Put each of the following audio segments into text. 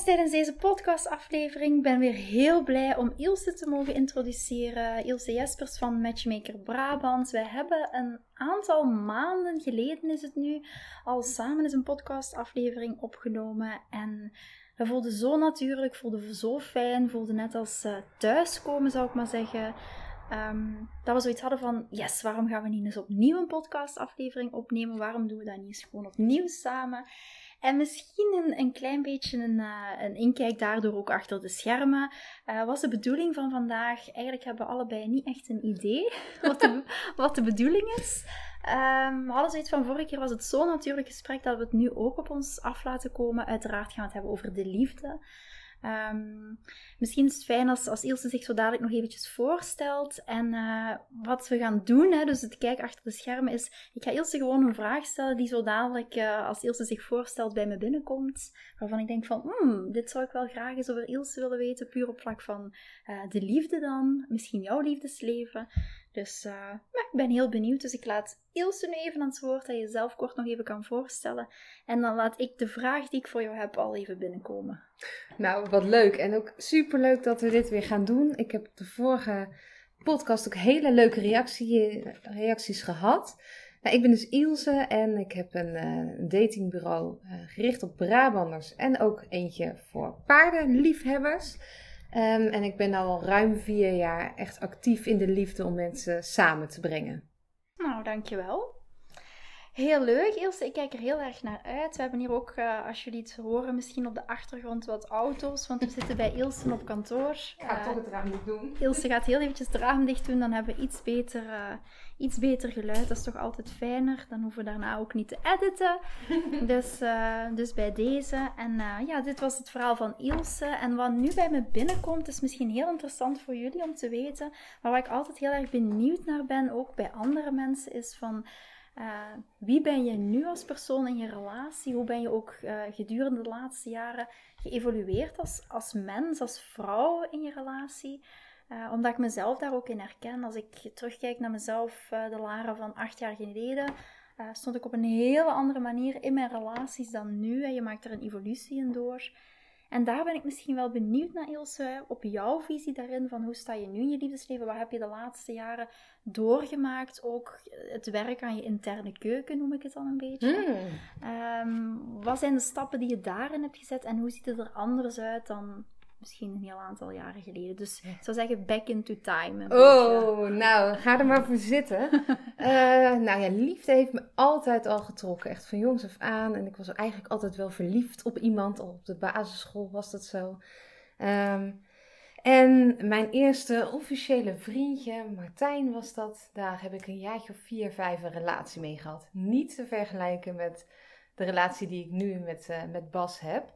Tijdens deze podcastaflevering ben weer heel blij om Ilse te mogen introduceren. Ilse Jespers van Matchmaker Brabant. Wij hebben een aantal maanden geleden is het nu al samen eens een podcastaflevering opgenomen. En we voelden zo natuurlijk, voelden zo fijn, voelden net als uh, thuiskomen zou ik maar zeggen. Ehm, dat we zoiets hadden van, yes, waarom gaan we niet eens opnieuw een podcastaflevering opnemen? Waarom doen we dat niet eens gewoon opnieuw samen? En misschien een, klein beetje een, uh, een inkijk daardoor ook achter de schermen. Uh, was de bedoeling van vandaag, eigenlijk hebben we allebei niet echt een idee wat de, wat de bedoeling is. Um, we hadden zoiets van, vorige keer was het zo'n natuurlijk gesprek dat we het nu ook op ons af laten komen. Uiteraard gaan we het hebben over de liefde. Um, misschien is het fijn als, als Ilse zich zo dadelijk nog eventjes voorstelt. En uh, wat we gaan doen, hè, dus het kijken achter de schermen, is... Ik ga Ilse gewoon een vraag stellen die zo dadelijk, uh, als Ilse zich voorstelt, bij me binnenkomt. Waarvan ik denk van, hmm, dit zou ik wel graag eens over Ilse willen weten. Puur op vlak van uh, de liefde dan. Misschien jouw liefdesleven. Dus uh, ik ben heel benieuwd. Dus ik laat Ilse nu even aan het woord, dat je jezelf kort nog even kan voorstellen. En dan laat ik de vraag die ik voor jou heb al even binnenkomen. Nou, wat leuk. En ook super leuk dat we dit weer gaan doen. Ik heb de vorige podcast ook hele leuke reactie, reacties gehad. Nou, ik ben dus Ilse en ik heb een, uh, datingbureau uh, gericht op Brabanders en ook eentje voor paardenliefhebbers. Um, en ik ben nu al ruim vier jaar echt actief in de liefde om mensen samen te brengen. Nou, dankjewel. Heel leuk, Ilse. Ik kijk er heel erg naar uit. We hebben hier ook, uh, als jullie het horen, misschien op de achtergrond wat auto's. Want we zitten bij Ilse op kantoor. Ik ga uh, toch het raam dicht doen. Ilse gaat heel eventjes het raam dicht doen. Dan hebben we iets beter, uh, iets beter geluid. Dat is toch altijd fijner. Dan hoeven we daarna ook niet te editen. dus, dus bij deze. En ja, dit was het verhaal van Ilse. En wat nu bij me binnenkomt, is misschien heel interessant voor jullie om te weten. Maar waar ik altijd heel erg benieuwd naar ben, ook bij andere mensen, is van... Uh, wie ben je nu als persoon in je relatie? Hoe ben je ook uh, gedurende de laatste jaren geëvolueerd als, als mens, als vrouw in je relatie? Uh, omdat ik mezelf daar ook in herken. Als ik terugkijk naar mezelf, de Lara van acht jaar geleden, stond ik op een hele andere manier in mijn relaties dan nu. En je maakt er een evolutie in door. En daar ben ik misschien wel benieuwd naar, Ilse, op jouw visie daarin. Van hoe sta je nu in je liefdesleven? Wat heb je de laatste jaren doorgemaakt? Ook het werk aan je interne keuken, noem ik het dan een beetje. Mm. Um, wat zijn de stappen die je daarin hebt gezet? En hoe ziet het er anders uit dan misschien een heel aantal jaren geleden. Dus ik zou zeggen, back into time. Oh, nou, ga er maar voor zitten. uh, nou ja, liefde heeft me altijd al getrokken. Echt van jongs af aan. En ik was eigenlijk altijd wel verliefd op iemand. Al op de basisschool was dat zo. Um, en mijn eerste officiële vriendje, Martijn was dat. Daar heb ik een jaartje of vier, vijf een relatie mee gehad. Niet te vergelijken met de relatie die ik nu met, uh, met Bas heb.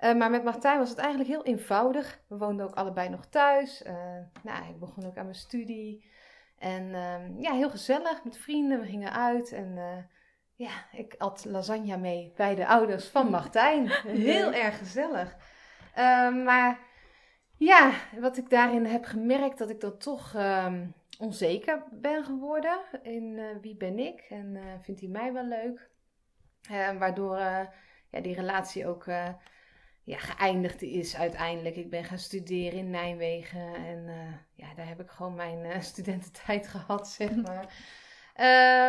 Uh, maar met Martijn was het eigenlijk heel eenvoudig. We woonden ook allebei nog thuis. Uh, nou, ik begon ook aan mijn studie. En uh, ja, heel gezellig met vrienden. We gingen uit. En uh, ja, ik at lasagne mee bij de ouders van Martijn. Heel erg gezellig. Ehm, maar ja, wat ik daarin heb gemerkt, dat ik dan toch um, onzeker ben geworden. In wie ben ik en vindt hij mij wel leuk. waardoor ja, die relatie ook ja, geëindigd is uiteindelijk. Ik ben gaan studeren in Nijmegen en uh, ja, daar heb ik gewoon mijn uh, studententijd gehad, zeg maar.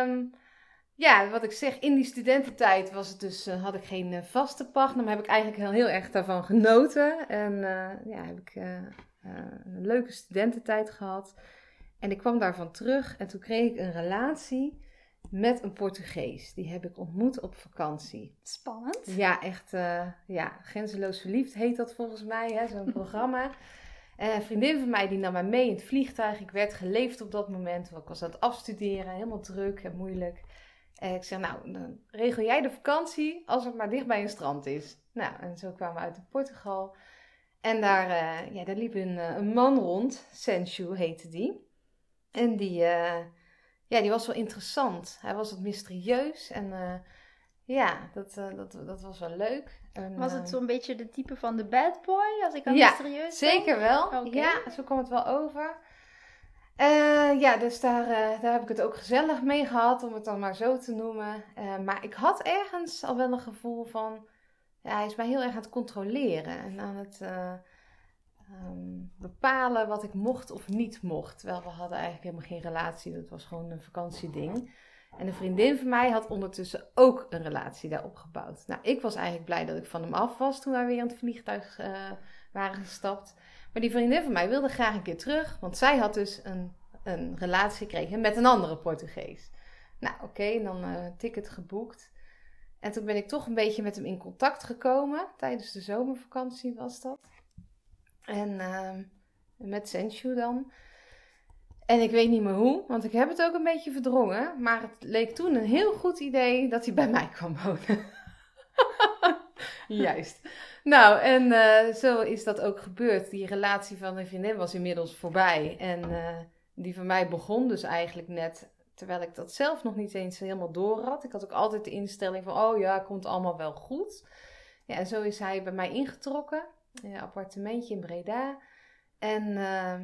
um, ja, wat ik zeg, in die studententijd was het dus, uh, had ik geen vaste partner, maar heb ik eigenlijk heel, heel erg daarvan genoten. En ja, heb ik een leuke studententijd gehad. En ik kwam daarvan terug en toen kreeg ik een relatie met een Portugees. Die heb ik ontmoet op vakantie. Spannend. Ja, echt, uh, ja, Grenzeloos Verliefd heet dat volgens mij, zo'n programma. Uh, een vriendin van mij die nam mij mee in het vliegtuig. Ik werd geleefd op dat moment. Ik was aan het afstuderen, helemaal druk en moeilijk. En ik zeg, nou, dan regel jij de vakantie als het maar dicht bij een strand is. Nou, en zo kwamen we uit in Portugal. En daar, uh, ja, daar liep een, een man rond, Sensu heette die. En die, ja, die was wel interessant. Hij was wat mysterieus en uh, ja, dat, uh, dat, dat was wel leuk. En, was het eh, zo'n beetje de type van de bad boy, als ik aan ja, mysterieus zeker wel. Okay. Ja, zo kwam het wel over. ja, dus daar, daar heb ik het ook gezellig mee gehad, om het dan maar zo te noemen. maar ik had ergens al wel een gevoel van... Ja, hij is mij heel erg aan het controleren en aan het Ehm, bepalen wat ik mocht of niet mocht. Terwijl we hadden eigenlijk helemaal geen relatie. Dat was gewoon een vakantieding. En een vriendin van mij had ondertussen ook een relatie daarop gebouwd. Nou, ik was eigenlijk blij dat ik van hem af was toen wij weer in het vliegtuig uh, waren gestapt. Maar die vriendin van mij wilde graag een keer terug, want zij had dus een, een relatie gekregen met een andere Portugees. Nou, oké, dan uh, ticket geboekt. En toen ben ik toch een beetje met hem in contact gekomen. Tijdens de zomervakantie was dat. En uh, met Senshu dan. En ik weet niet meer hoe, want ik heb het ook een beetje verdrongen. Maar het leek toen een heel goed idee dat hij bij mij kwam wonen. Juist. Nou, en uh, zo is dat ook gebeurd. Die relatie van de vriendin was inmiddels voorbij. En uh, die van mij begon dus eigenlijk net, terwijl ik dat zelf nog niet eens helemaal door had. Ik had ook altijd de instelling van, oh ja, komt allemaal wel goed. Ja, en zo is hij bij mij ingetrokken appartementje in Breda. En uh,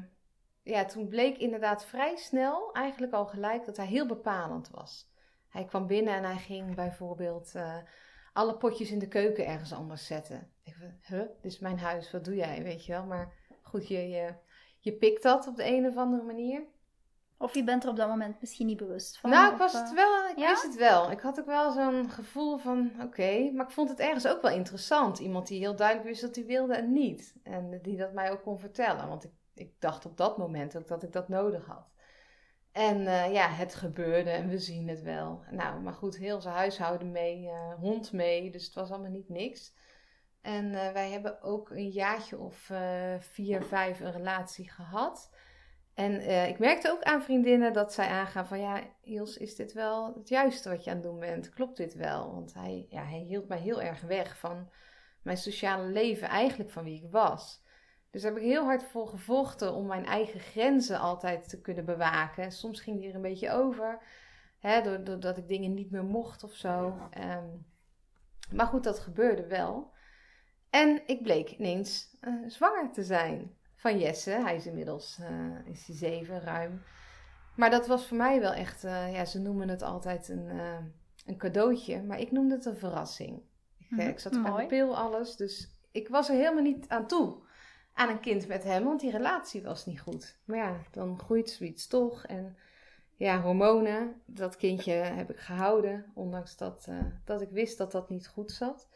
ja, toen bleek inderdaad vrij snel, eigenlijk al gelijk, dat hij heel bepalend was. Hij kwam binnen en hij ging bijvoorbeeld uh, alle potjes in de keuken ergens anders zetten. Ik dacht, huh, dit is mijn huis, wat doe jij, weet je wel. Maar goed, je, je, je pikt dat op de een of andere manier. Of je bent er op dat moment misschien niet bewust van? Nou, ik, was het eh, wel, ik wist het wel. Ik had ook wel zo'n gevoel van, oké. maar ik vond het ergens ook wel interessant. Iemand die heel duidelijk wist dat hij wilde en niet. En die dat mij ook kon vertellen. Want ik, ik dacht op dat moment ook dat ik dat nodig had. En uh, ja, het gebeurde en we zien het wel. Nou, maar goed, heel zijn huishouden mee, uh, hond mee. Dus het was allemaal niet niks. En uh, wij hebben ook een jaartje of vier, vijf een relatie gehad. En uh, ik merkte ook aan vriendinnen dat zij aangaan van ja, Iels, is dit wel het juiste wat je aan het doen bent? Klopt dit wel? Want hij, ja, hij hield mij heel erg weg van mijn sociale leven, eigenlijk van wie ik was. Dus daar heb ik heel hard voor gevochten om mijn eigen grenzen altijd te kunnen bewaken. Soms ging die er een beetje over, hè, doordat ik dingen niet meer mocht of zo. Um, maar goed, dat gebeurde wel. En ik bleek ineens uh, zwanger te zijn van Jesse. Hij is inmiddels uh, is hij zeven, ruim. Maar dat was voor mij wel echt, uh, ja, ze noemen het altijd een, uh, een cadeautje, maar ik noemde het een verrassing. Ik, mm, ik zat de pil, alles, dus ik was er helemaal niet aan toe aan een kind met hem, want die relatie was niet goed. Maar ja, dan groeit zoiets toch. En ja, hormonen, dat kindje heb ik gehouden, ondanks dat, dat ik wist dat dat niet goed zat.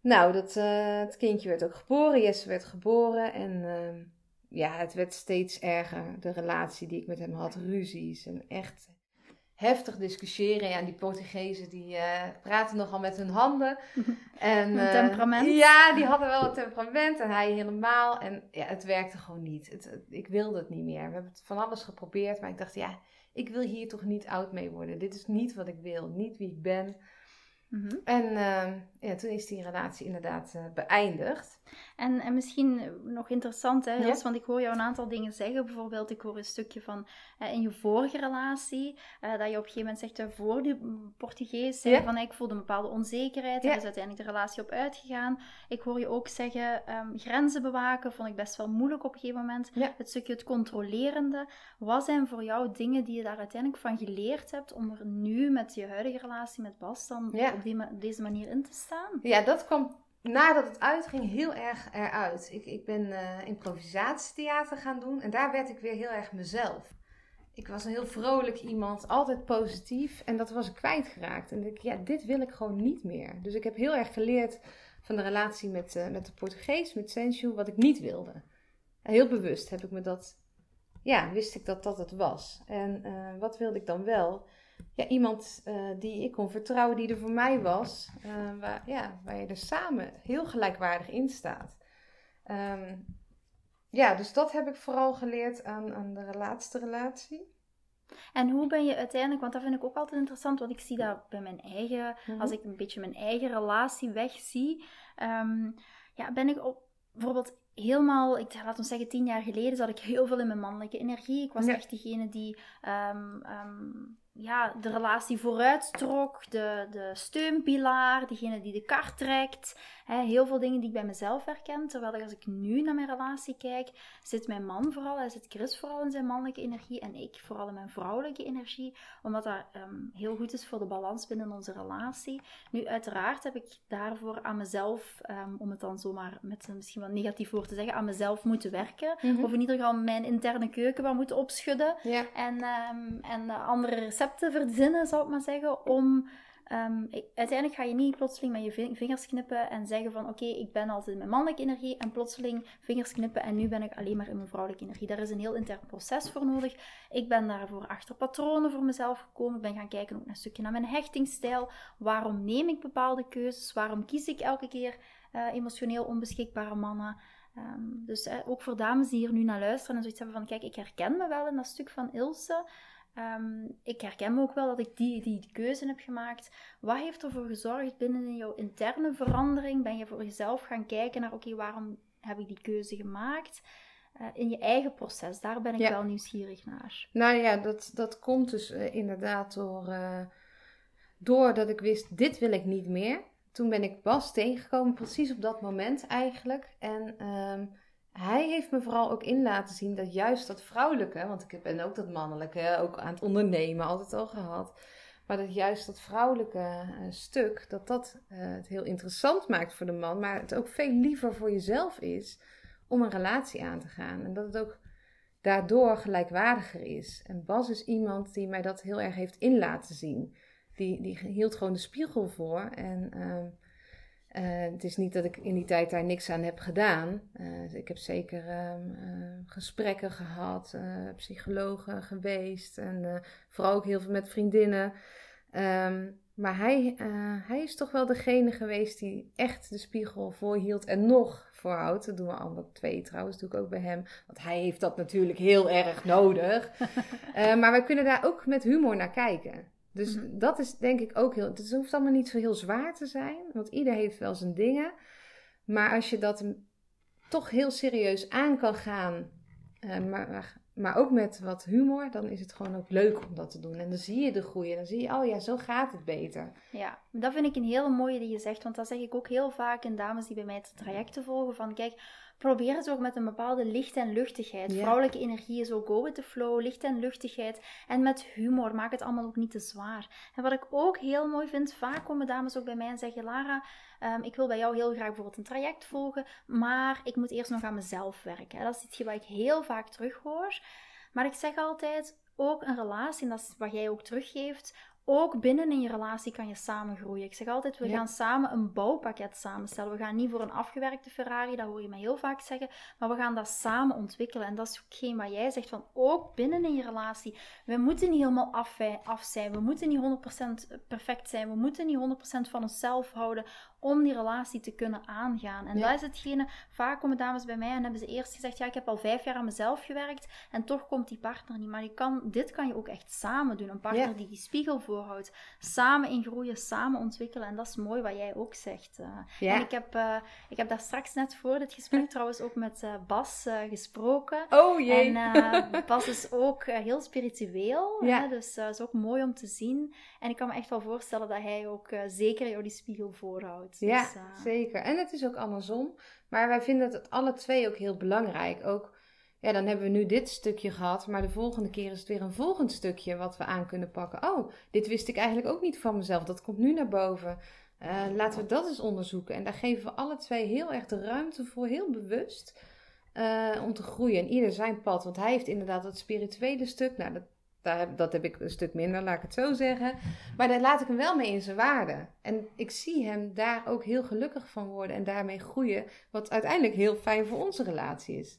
Nou, dat, uh, het kindje werd ook geboren. Jesse werd geboren. En uh, ja, het werd steeds erger. De relatie die ik met hem had. Ruzies. En echt heftig discussiëren. Ja, die Portugezen die uh, praten nogal met hun handen. En, temperament. Ja, die hadden wel een temperament. En hij helemaal. En ja, het werkte gewoon niet. Het, ik wilde het niet meer. We hebben het van alles geprobeerd. Maar ik dacht, ja, ik wil hier toch niet oud mee worden. Dit is niet wat ik wil. Niet wie ik ben. Mhm. En uh, ja, toen is die relatie inderdaad uh, beëindigd. En, en misschien nog interessant, hè, ja. want ik hoor jou een aantal dingen zeggen. Bijvoorbeeld, ik hoor een stukje van uh, in je vorige relatie, dat je op een gegeven moment zegt, voor de Portugees, ja. van ik voelde een bepaalde onzekerheid. Ja. Er is uiteindelijk de relatie op uitgegaan. Ik hoor je ook zeggen, um, grenzen bewaken vond ik best wel moeilijk op een gegeven moment. Het stukje het controlerende. Wat zijn voor jou dingen die je daar uiteindelijk van geleerd hebt om er nu met je huidige relatie met Bas dan op, die, op deze manier in te staan? Ja, dat kwam nadat het uitging heel erg eruit. Ik, ik ben uh, improvisatietheater gaan doen en daar werd ik weer heel erg mezelf. Ik was een heel vrolijk iemand, altijd positief en dat was ik kwijtgeraakt. En ik, ja, dit wil ik gewoon niet meer. Dus ik heb heel erg geleerd van de relatie met, uh, met de Portugees, met Sensu, wat ik niet wilde. Heel bewust heb ik me dat, ja, wist ik dat dat het was. En uh, wat wilde ik dan wel? Ja, iemand eh, die ik kon vertrouwen, die er voor mij was. eh, waar, ja, waar je er samen heel gelijkwaardig in staat. Ehm, ja, dus dat heb ik vooral geleerd aan, aan de laatste relatie. En hoe ben je uiteindelijk, want dat vind ik ook altijd interessant, want ik zie dat bij mijn eigen, Mhm. als ik een beetje mijn eigen relatie wegzie, ehm, ja, ben ik op, bijvoorbeeld helemaal, ik, laat ons zeggen, tien jaar geleden zat ik heel veel in mijn mannelijke energie. Ik was Ja. echt degene die ehm, ja, de relatie vooruit trok, de, de steunpilaar, degene die de kar trekt. Heel veel dingen die ik bij mezelf herken. Terwijl als ik nu naar mijn relatie kijk, zit mijn man vooral, hij zit Chris vooral in zijn mannelijke energie en ik vooral in mijn vrouwelijke energie. Omdat dat ehm, heel goed is voor de balans binnen onze relatie. Nu, uiteraard heb ik daarvoor aan mezelf, ehm, om het dan zomaar met een misschien wat negatief woord te zeggen, aan mezelf moeten werken. Mhm. Of in ieder geval mijn interne keuken wat moeten opschudden. Ja. En, ehm, en eh, andere recepten verzinnen, zou ik maar zeggen, om... ehm, uiteindelijk ga je niet plotseling met je ving- vingers knippen en zeggen van oké, ik ben altijd in mijn mannelijke energie en plotseling vingers knippen en nu ben ik alleen maar in mijn vrouwelijke energie. Daar is een heel intern proces voor nodig. Ik ben daarvoor achter patronen voor mezelf gekomen. Ik ben gaan kijken ook een stukje naar mijn hechtingsstijl. Waarom neem ik bepaalde keuzes? Waarom kies ik elke keer eh, emotioneel onbeschikbare mannen? Ehm, dus eh, ook voor dames die hier nu naar luisteren en zoiets hebben van, kijk, ik herken me wel in dat stuk van Ilse. Ehm, ik herken me ook wel dat ik die, die keuze heb gemaakt. Wat heeft ervoor gezorgd binnen in jouw interne verandering? Ben je voor jezelf gaan kijken naar, oké, waarom heb ik die keuze gemaakt? Eh, in je eigen proces, daar ben ik Ja. wel nieuwsgierig naar. Nou ja, dat, dat komt dus eh, inderdaad door, eh, doordat ik wist, dit wil ik niet meer. Toen ben ik Bas tegengekomen, precies op dat moment eigenlijk. En ehm, hij heeft me vooral ook in laten zien dat juist dat vrouwelijke, want ik ben ook dat mannelijke, ook aan het ondernemen, altijd al gehad. Maar dat juist dat vrouwelijke eh, stuk, dat dat eh, het heel interessant maakt voor de man, maar het ook veel liever voor jezelf is om een relatie aan te gaan. En dat het ook daardoor gelijkwaardiger is. En Bas is iemand die mij dat heel erg heeft in laten zien. Die, die hield gewoon de spiegel voor. En ehm, eh, het is niet dat ik in die tijd daar niks aan heb gedaan. Eh, ik heb zeker ehm, eh, gesprekken gehad, eh, psychologen geweest. En vooral ook heel veel met vriendinnen. Ehm, maar hij, hij is toch wel degene geweest die echt de spiegel voorhield en nog voorhoudt. Dat doen we alle twee trouwens, doe ik ook bij hem. Want hij heeft dat natuurlijk heel erg nodig. Maar we kunnen daar ook met humor naar kijken. Dus Mhm. dat is denk ik ook heel... Het hoeft allemaal niet zo heel zwaar te zijn. Want ieder heeft wel zijn dingen. Maar als je dat toch heel serieus aan kan gaan... eh, maar, maar ook met wat humor... dan is het gewoon ook leuk om dat te doen. En dan zie je de groei. En dan zie je, oh ja, zo gaat het beter. Ja, dat vind ik een hele mooie die je zegt, want dat zeg ik ook heel vaak in dames die bij mij het trajecten volgen, van kijk, probeer het ook met een bepaalde licht en luchtigheid. Vrouwelijke energie is ook go with the flow, licht en luchtigheid. En met humor, maak het allemaal ook niet te zwaar. En wat ik ook heel mooi vind, vaak komen dames ook bij mij en zeggen, Lara, ehm, ik wil bij jou heel graag bijvoorbeeld een traject volgen, maar ik moet eerst nog aan mezelf werken. Dat is iets wat ik heel vaak terughoor. Maar ik zeg altijd, ook een relatie, en dat is wat jij ook teruggeeft, ook binnen in je relatie kan je samen groeien. Ik zeg altijd, we Ja. gaan samen een bouwpakket samenstellen. We gaan niet voor een afgewerkte Ferrari, dat hoor je mij heel vaak zeggen, maar we gaan dat samen ontwikkelen. En dat is hetgeen wat jij zegt, van ook binnen in je relatie. We moeten niet helemaal af, af zijn, we moeten niet 100% perfect zijn, we moeten niet 100% van onszelf houden om die relatie te kunnen aangaan. En Ja. dat is hetgene, vaak komen dames bij mij en hebben ze eerst gezegd, ja, ik heb al vijf jaar aan mezelf gewerkt en toch komt die partner niet. Maar je kan, dit kan je ook echt samen doen. Een partner Ja. die die spiegel Samen in groeien, samen ontwikkelen. En dat is mooi wat jij ook zegt. eh. Ja. En ik heb, eh, ik heb daar straks net voor dit gesprek trouwens ook met eh, Bas gesproken. Oh En eh, Bas is ook heel spiritueel, Ja. hè, dus dat is ook mooi om te zien. En ik kan me echt wel voorstellen dat hij ook zeker jou die spiegel voorhoudt. Ja, Dus, zeker. En het is ook andersom. Maar wij vinden het alle twee ook heel belangrijk. Ook, ja, dan hebben we nu dit stukje gehad, maar de volgende keer is het weer een volgend stukje wat we aan kunnen pakken. Oh, dit wist ik eigenlijk ook niet van mezelf. Dat komt nu naar boven. Eh, laten we dat eens onderzoeken. En daar geven we alle twee heel erg de ruimte voor, heel bewust, eh, om te groeien. En ieder zijn pad. Want hij heeft inderdaad dat spirituele stuk. Nou, dat, daar dat heb ik een stuk minder, laat ik het zo zeggen. Maar daar laat ik hem wel mee in zijn waarde. En ik zie hem daar ook heel gelukkig van worden en daarmee groeien. Wat uiteindelijk heel fijn voor onze relatie is.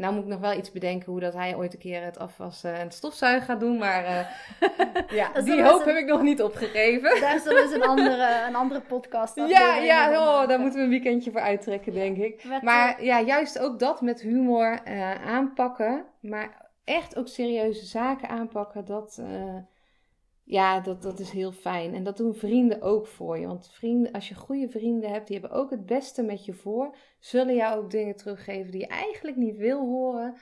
Nou moet ik nog wel iets bedenken hoe dat hij ooit een keer het afwassen en het stofzuigen gaat doen. Maar uh, ja, die hoop heb ik nog niet opgegeven. Daar eens een andere, een andere podcast Ja, ja oh, daar moeten we een weekendje voor uittrekken, denk ik. maar eh, ja, juist ook dat met humor uh, aanpakken. Maar echt ook serieuze zaken aanpakken. Dat, ja, dat, dat is heel fijn. En dat doen vrienden ook voor je. Want vrienden, als je goede vrienden hebt, die hebben ook het beste met je voor. Zullen jou ook dingen teruggeven die je eigenlijk niet wil horen.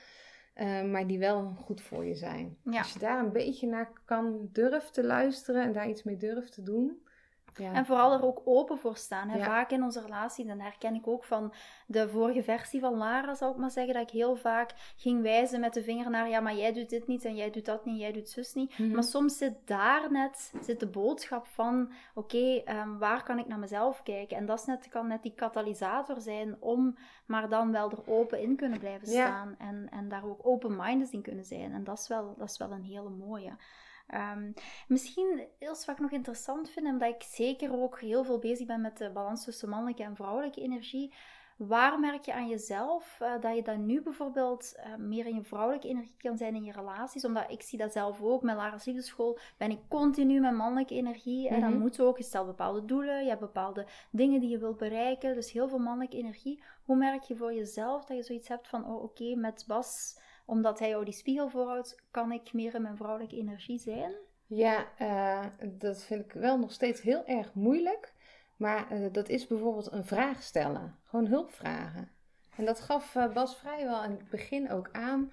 Uh, maar die wel goed voor je zijn. Als je daar een beetje naar kan durven te luisteren en daar iets mee durft te doen. Ja. En vooral er ook open voor staan. Hè? Vaak in onze relatie, dan herken ik ook van de vorige versie van Lara, zal ik maar zeggen, dat ik heel vaak ging wijzen met de vinger naar, ja, maar jij doet dit niet en jij doet dat niet, jij doet zus niet. Mhm. Maar soms zit daar net zit de boodschap van, oké, ehm, waar kan ik naar mezelf kijken? En dat is net, kan net die katalysator zijn om maar dan wel er open in kunnen blijven staan. En, en daar ook open-minded in kunnen zijn. En dat is wel, dat is wel een hele mooie. Um, misschien iets wat ik nog interessant vind, omdat ik zeker ook heel veel bezig ben met de balans tussen mannelijke en vrouwelijke energie. Waar merk je aan jezelf uh, dat je dan nu bijvoorbeeld uh, meer in je vrouwelijke energie kan zijn in je relaties? Omdat ik zie dat zelf ook. Met Lara's Liefdeschool ben ik continu met mannelijke energie. En dan mhm. moet ook, je stelt bepaalde doelen, je hebt bepaalde dingen die je wilt bereiken. Dus heel veel mannelijke energie. Hoe merk je voor jezelf dat je zoiets hebt van, oh oké, met Bas omdat hij jou die spiegel voorhoudt, kan ik meer in mijn vrouwelijke energie zijn? Ja, uh, dat vind ik wel nog steeds heel erg moeilijk. Maar uh, dat is bijvoorbeeld een vraag stellen. Gewoon hulp vragen. En dat gaf uh, Bas vrijwel in het begin ook aan.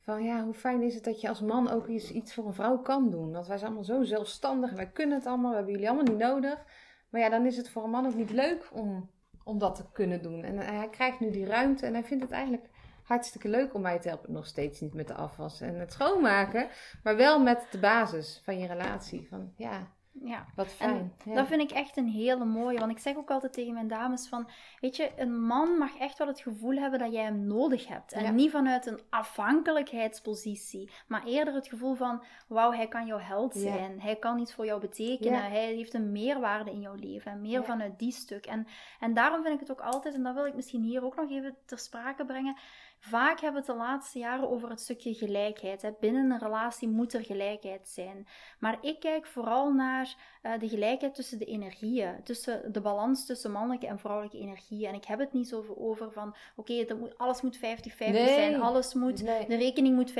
Van ja, hoe fijn is het dat je als man ook iets, iets voor een vrouw kan doen. Want wij zijn allemaal zo zelfstandig. Wij kunnen het allemaal. We hebben jullie allemaal niet nodig. Maar ja, dan is het voor een man ook niet leuk om, om dat te kunnen doen. En hij krijgt nu die ruimte. En hij vindt het eigenlijk hartstikke leuk om mij te helpen. Nog steeds niet met de afwas en het schoonmaken. Maar wel met de basis van je relatie. Van ja, ja. Wat fijn. Ja. Dat vind ik echt een hele mooie. Want ik zeg ook altijd tegen mijn dames van... Weet je, een man mag echt wel het gevoel hebben dat jij hem nodig hebt. En niet vanuit een afhankelijkheidspositie. Maar eerder het gevoel van... Wauw, hij kan jouw held zijn. Hij kan iets voor jou betekenen. Hij heeft een meerwaarde in jouw leven. En meer vanuit die stuk. En, en daarom vind ik het ook altijd... En dat wil ik misschien hier ook nog even ter sprake brengen Vaak hebben we het de laatste jaren over het stukje gelijkheid. Binnen een relatie moet er gelijkheid zijn. Maar ik kijk vooral naar uh, de gelijkheid tussen de energieën, tussen de balans tussen mannelijke en vrouwelijke energieën. En ik heb het niet zo over van, oké, okay, alles moet 50-50 zijn, alles moet, de rekening moet 50-50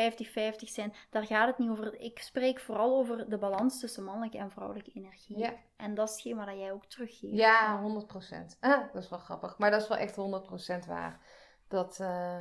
zijn. Daar gaat het niet over. Ik spreek vooral over de balans tussen mannelijke en vrouwelijke energie. Ja. En dat is hetgeen wat jij ook teruggeeft. Ja, 100%. Ah, dat is wel grappig. Maar dat is wel echt 100% waar. Dat... Uh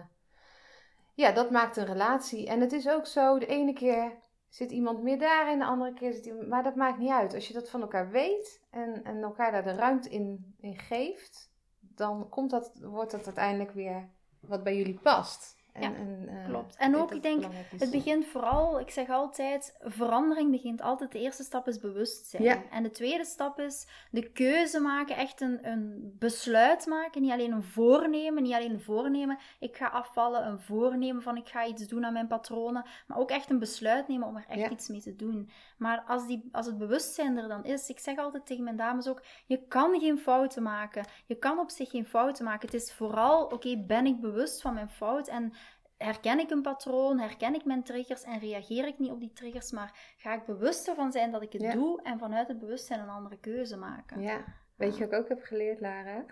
ja, dat maakt een relatie. En het is ook zo, de ene keer zit iemand meer daar en de andere keer zit iemand... Maar dat maakt niet uit. Als je dat van elkaar weet en, en elkaar daar de ruimte in, in geeft, dan komt dat, wordt dat uiteindelijk weer wat bij jullie past. En, ja, en, uh, klopt. En ook, ik denk, het begint vooral, ik zeg altijd, verandering begint altijd, de eerste stap is bewustzijn. Ja. En de tweede stap is de keuze maken, echt een, een besluit maken. Niet alleen een voornemen, niet alleen een voornemen, ik ga afvallen, een voornemen van ik ga iets doen aan mijn patronen, maar ook echt een besluit nemen om er echt iets mee te doen. Maar als, die, als het bewustzijn er dan is, ik zeg altijd tegen mijn dames ook, je kan geen fouten maken. Je kan op zich geen fouten maken. Het is vooral, oké, ben ik bewust van mijn fout en herken ik een patroon, herken ik mijn triggers en reageer ik niet op die triggers, maar ga ik bewust ervan zijn dat ik het doe en vanuit het bewustzijn een andere keuze maken. Ja, weet je wat ik ook heb geleerd, Lara?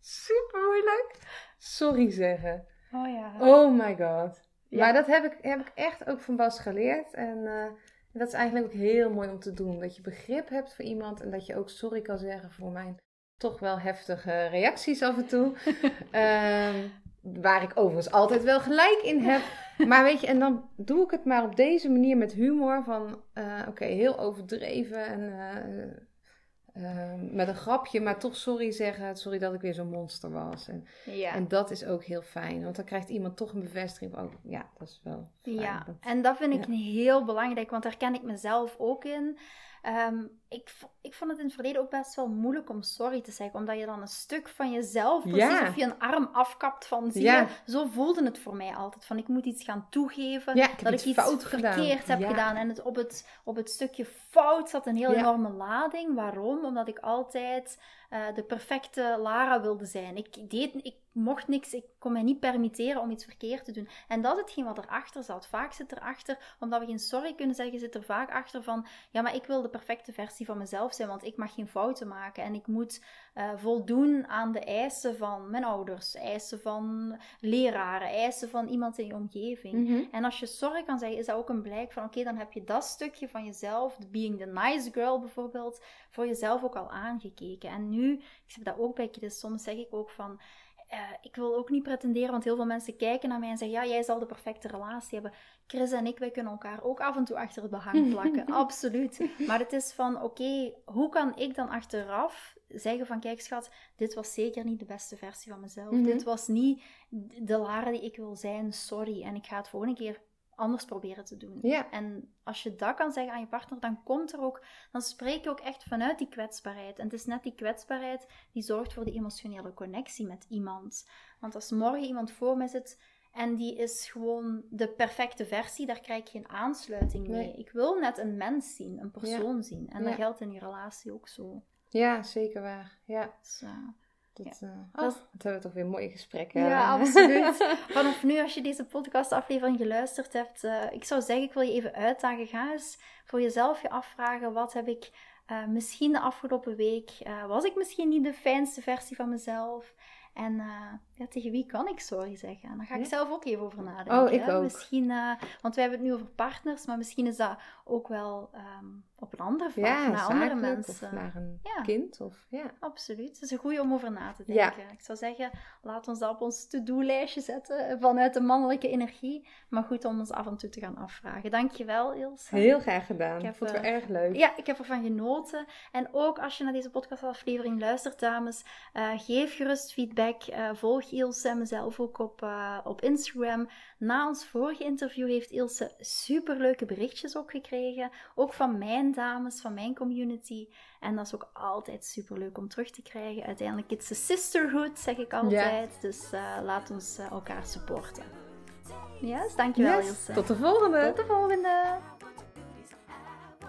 Super moeilijk. Sorry zeggen. Oh ja. Oh my god. Maar dat heb ik, heb ik echt ook van Bas geleerd. En uh, dat is eigenlijk ook heel mooi om te doen. Dat je begrip hebt voor iemand en dat je ook sorry kan zeggen voor mijn toch wel heftige reacties af en toe. um, Waar ik overigens altijd wel gelijk in heb. Maar weet je, en dan doe ik het maar op deze manier met humor. Van uh, oké, heel overdreven en uh, uh, met een grapje, maar toch sorry zeggen. Sorry dat ik weer zo'n monster was. En, ja. en dat is ook heel fijn. Want dan krijgt iemand toch een bevestiging van, oh, ja, dat is wel fijn. Ja, en dat vind ik heel belangrijk, want daar ken ik mezelf ook in. Um, ik, ik vond het in het verleden ook best wel moeilijk om sorry te zeggen. Omdat je dan een stuk van jezelf, precies of je een arm afkapt van zie je. Zo voelde het voor mij altijd. Van ik moet iets gaan toegeven. dat ik iets fout verkeerd heb gedaan. En het, op, het, op het stukje fout zat een heel enorme lading. Waarom? Omdat ik altijd uh, de perfecte Lara wilde zijn. Ik deed... Ik, mocht niks, ik kon mij niet permitteren om iets verkeerd te doen. En dat is hetgeen wat erachter zat. Vaak zit erachter, omdat we geen sorry kunnen zeggen, zit er vaak achter van, ja, maar ik wil de perfecte versie van mezelf zijn, want ik mag geen fouten maken. En ik moet uh, voldoen aan de eisen van mijn ouders, eisen van leraren, eisen van iemand in je omgeving. Mhm. En als je sorry kan zeggen, is dat ook een blijk van, oké, dan heb je dat stukje van jezelf, being the nice girl bijvoorbeeld, voor jezelf ook al aangekeken. En nu, ik zeg dat ook bij Kids, soms zeg ik ook van, uh, ik wil ook niet pretenderen, want heel veel mensen kijken naar mij en zeggen: Ja, jij zal de perfecte relatie hebben. Chris en ik, wij kunnen elkaar ook af en toe achter het behang plakken. Absoluut. Maar het is van: Oké, hoe kan ik dan achteraf zeggen: van Kijk, schat, dit was zeker niet de beste versie van mezelf. Mhm. Dit was niet de Lara die ik wil zijn. Sorry. En ik ga het volgende keer anders proberen te doen. Ja. En als je dat kan zeggen aan je partner, dan komt er ook, dan spreek je ook echt vanuit die kwetsbaarheid. En het is net die kwetsbaarheid die zorgt voor die emotionele connectie met iemand. Want als morgen iemand voor mij zit en die is gewoon de perfecte versie, daar krijg ik geen aansluiting mee. Nee. Ik wil net een mens zien, een persoon zien. En dat geldt in je relatie ook zo. Ja, zeker waar. Ja, Dus, uh, dat, eh, oh, Dat hebben we toch weer mooie gesprekken. Ja, absoluut. Vanaf nu, als je deze podcastaflevering geluisterd hebt, eh, ik zou zeggen, ik wil je even uitdagen. Ga eens voor jezelf je afvragen, wat heb ik eh, misschien de afgelopen week, eh, was ik misschien niet de fijnste versie van mezelf? En eh, ja, tegen wie kan ik sorry zeggen? En daar ga ik Ja. zelf ook even over nadenken. Oh, ik hè. ook. Misschien, eh, want wij hebben het nu over partners, maar misschien is dat ook wel ehm, op een andere vlak, Ja, naar andere mensen. of naar een Ja. kind. Of, ja. Absoluut. Het is een goede om over na te denken. Ik zou zeggen, laat ons dat op ons to-do-lijstje zetten eh, vanuit de mannelijke energie. Maar goed om ons af en toe te gaan afvragen. Dankjewel, Ilse. Heel graag gedaan. Ik heb, vond het eh, wel erg leuk. Ja, ik heb ervan genoten. En ook als je naar deze podcastaflevering luistert, dames, eh, geef gerust feedback. Eh, volg Ilse en mezelf ook op, eh, op Instagram. Na ons vorige interview heeft Ilse superleuke berichtjes ook gekregen. Ook van mijn dames, van mijn community. En dat is ook altijd superleuk om terug te krijgen. Uiteindelijk, it's a sisterhood, zeg ik altijd. Dus eh, laat ons eh, elkaar supporten. Yes, dankjewel Yes, Ilse. Tot de volgende. Tot de volgende!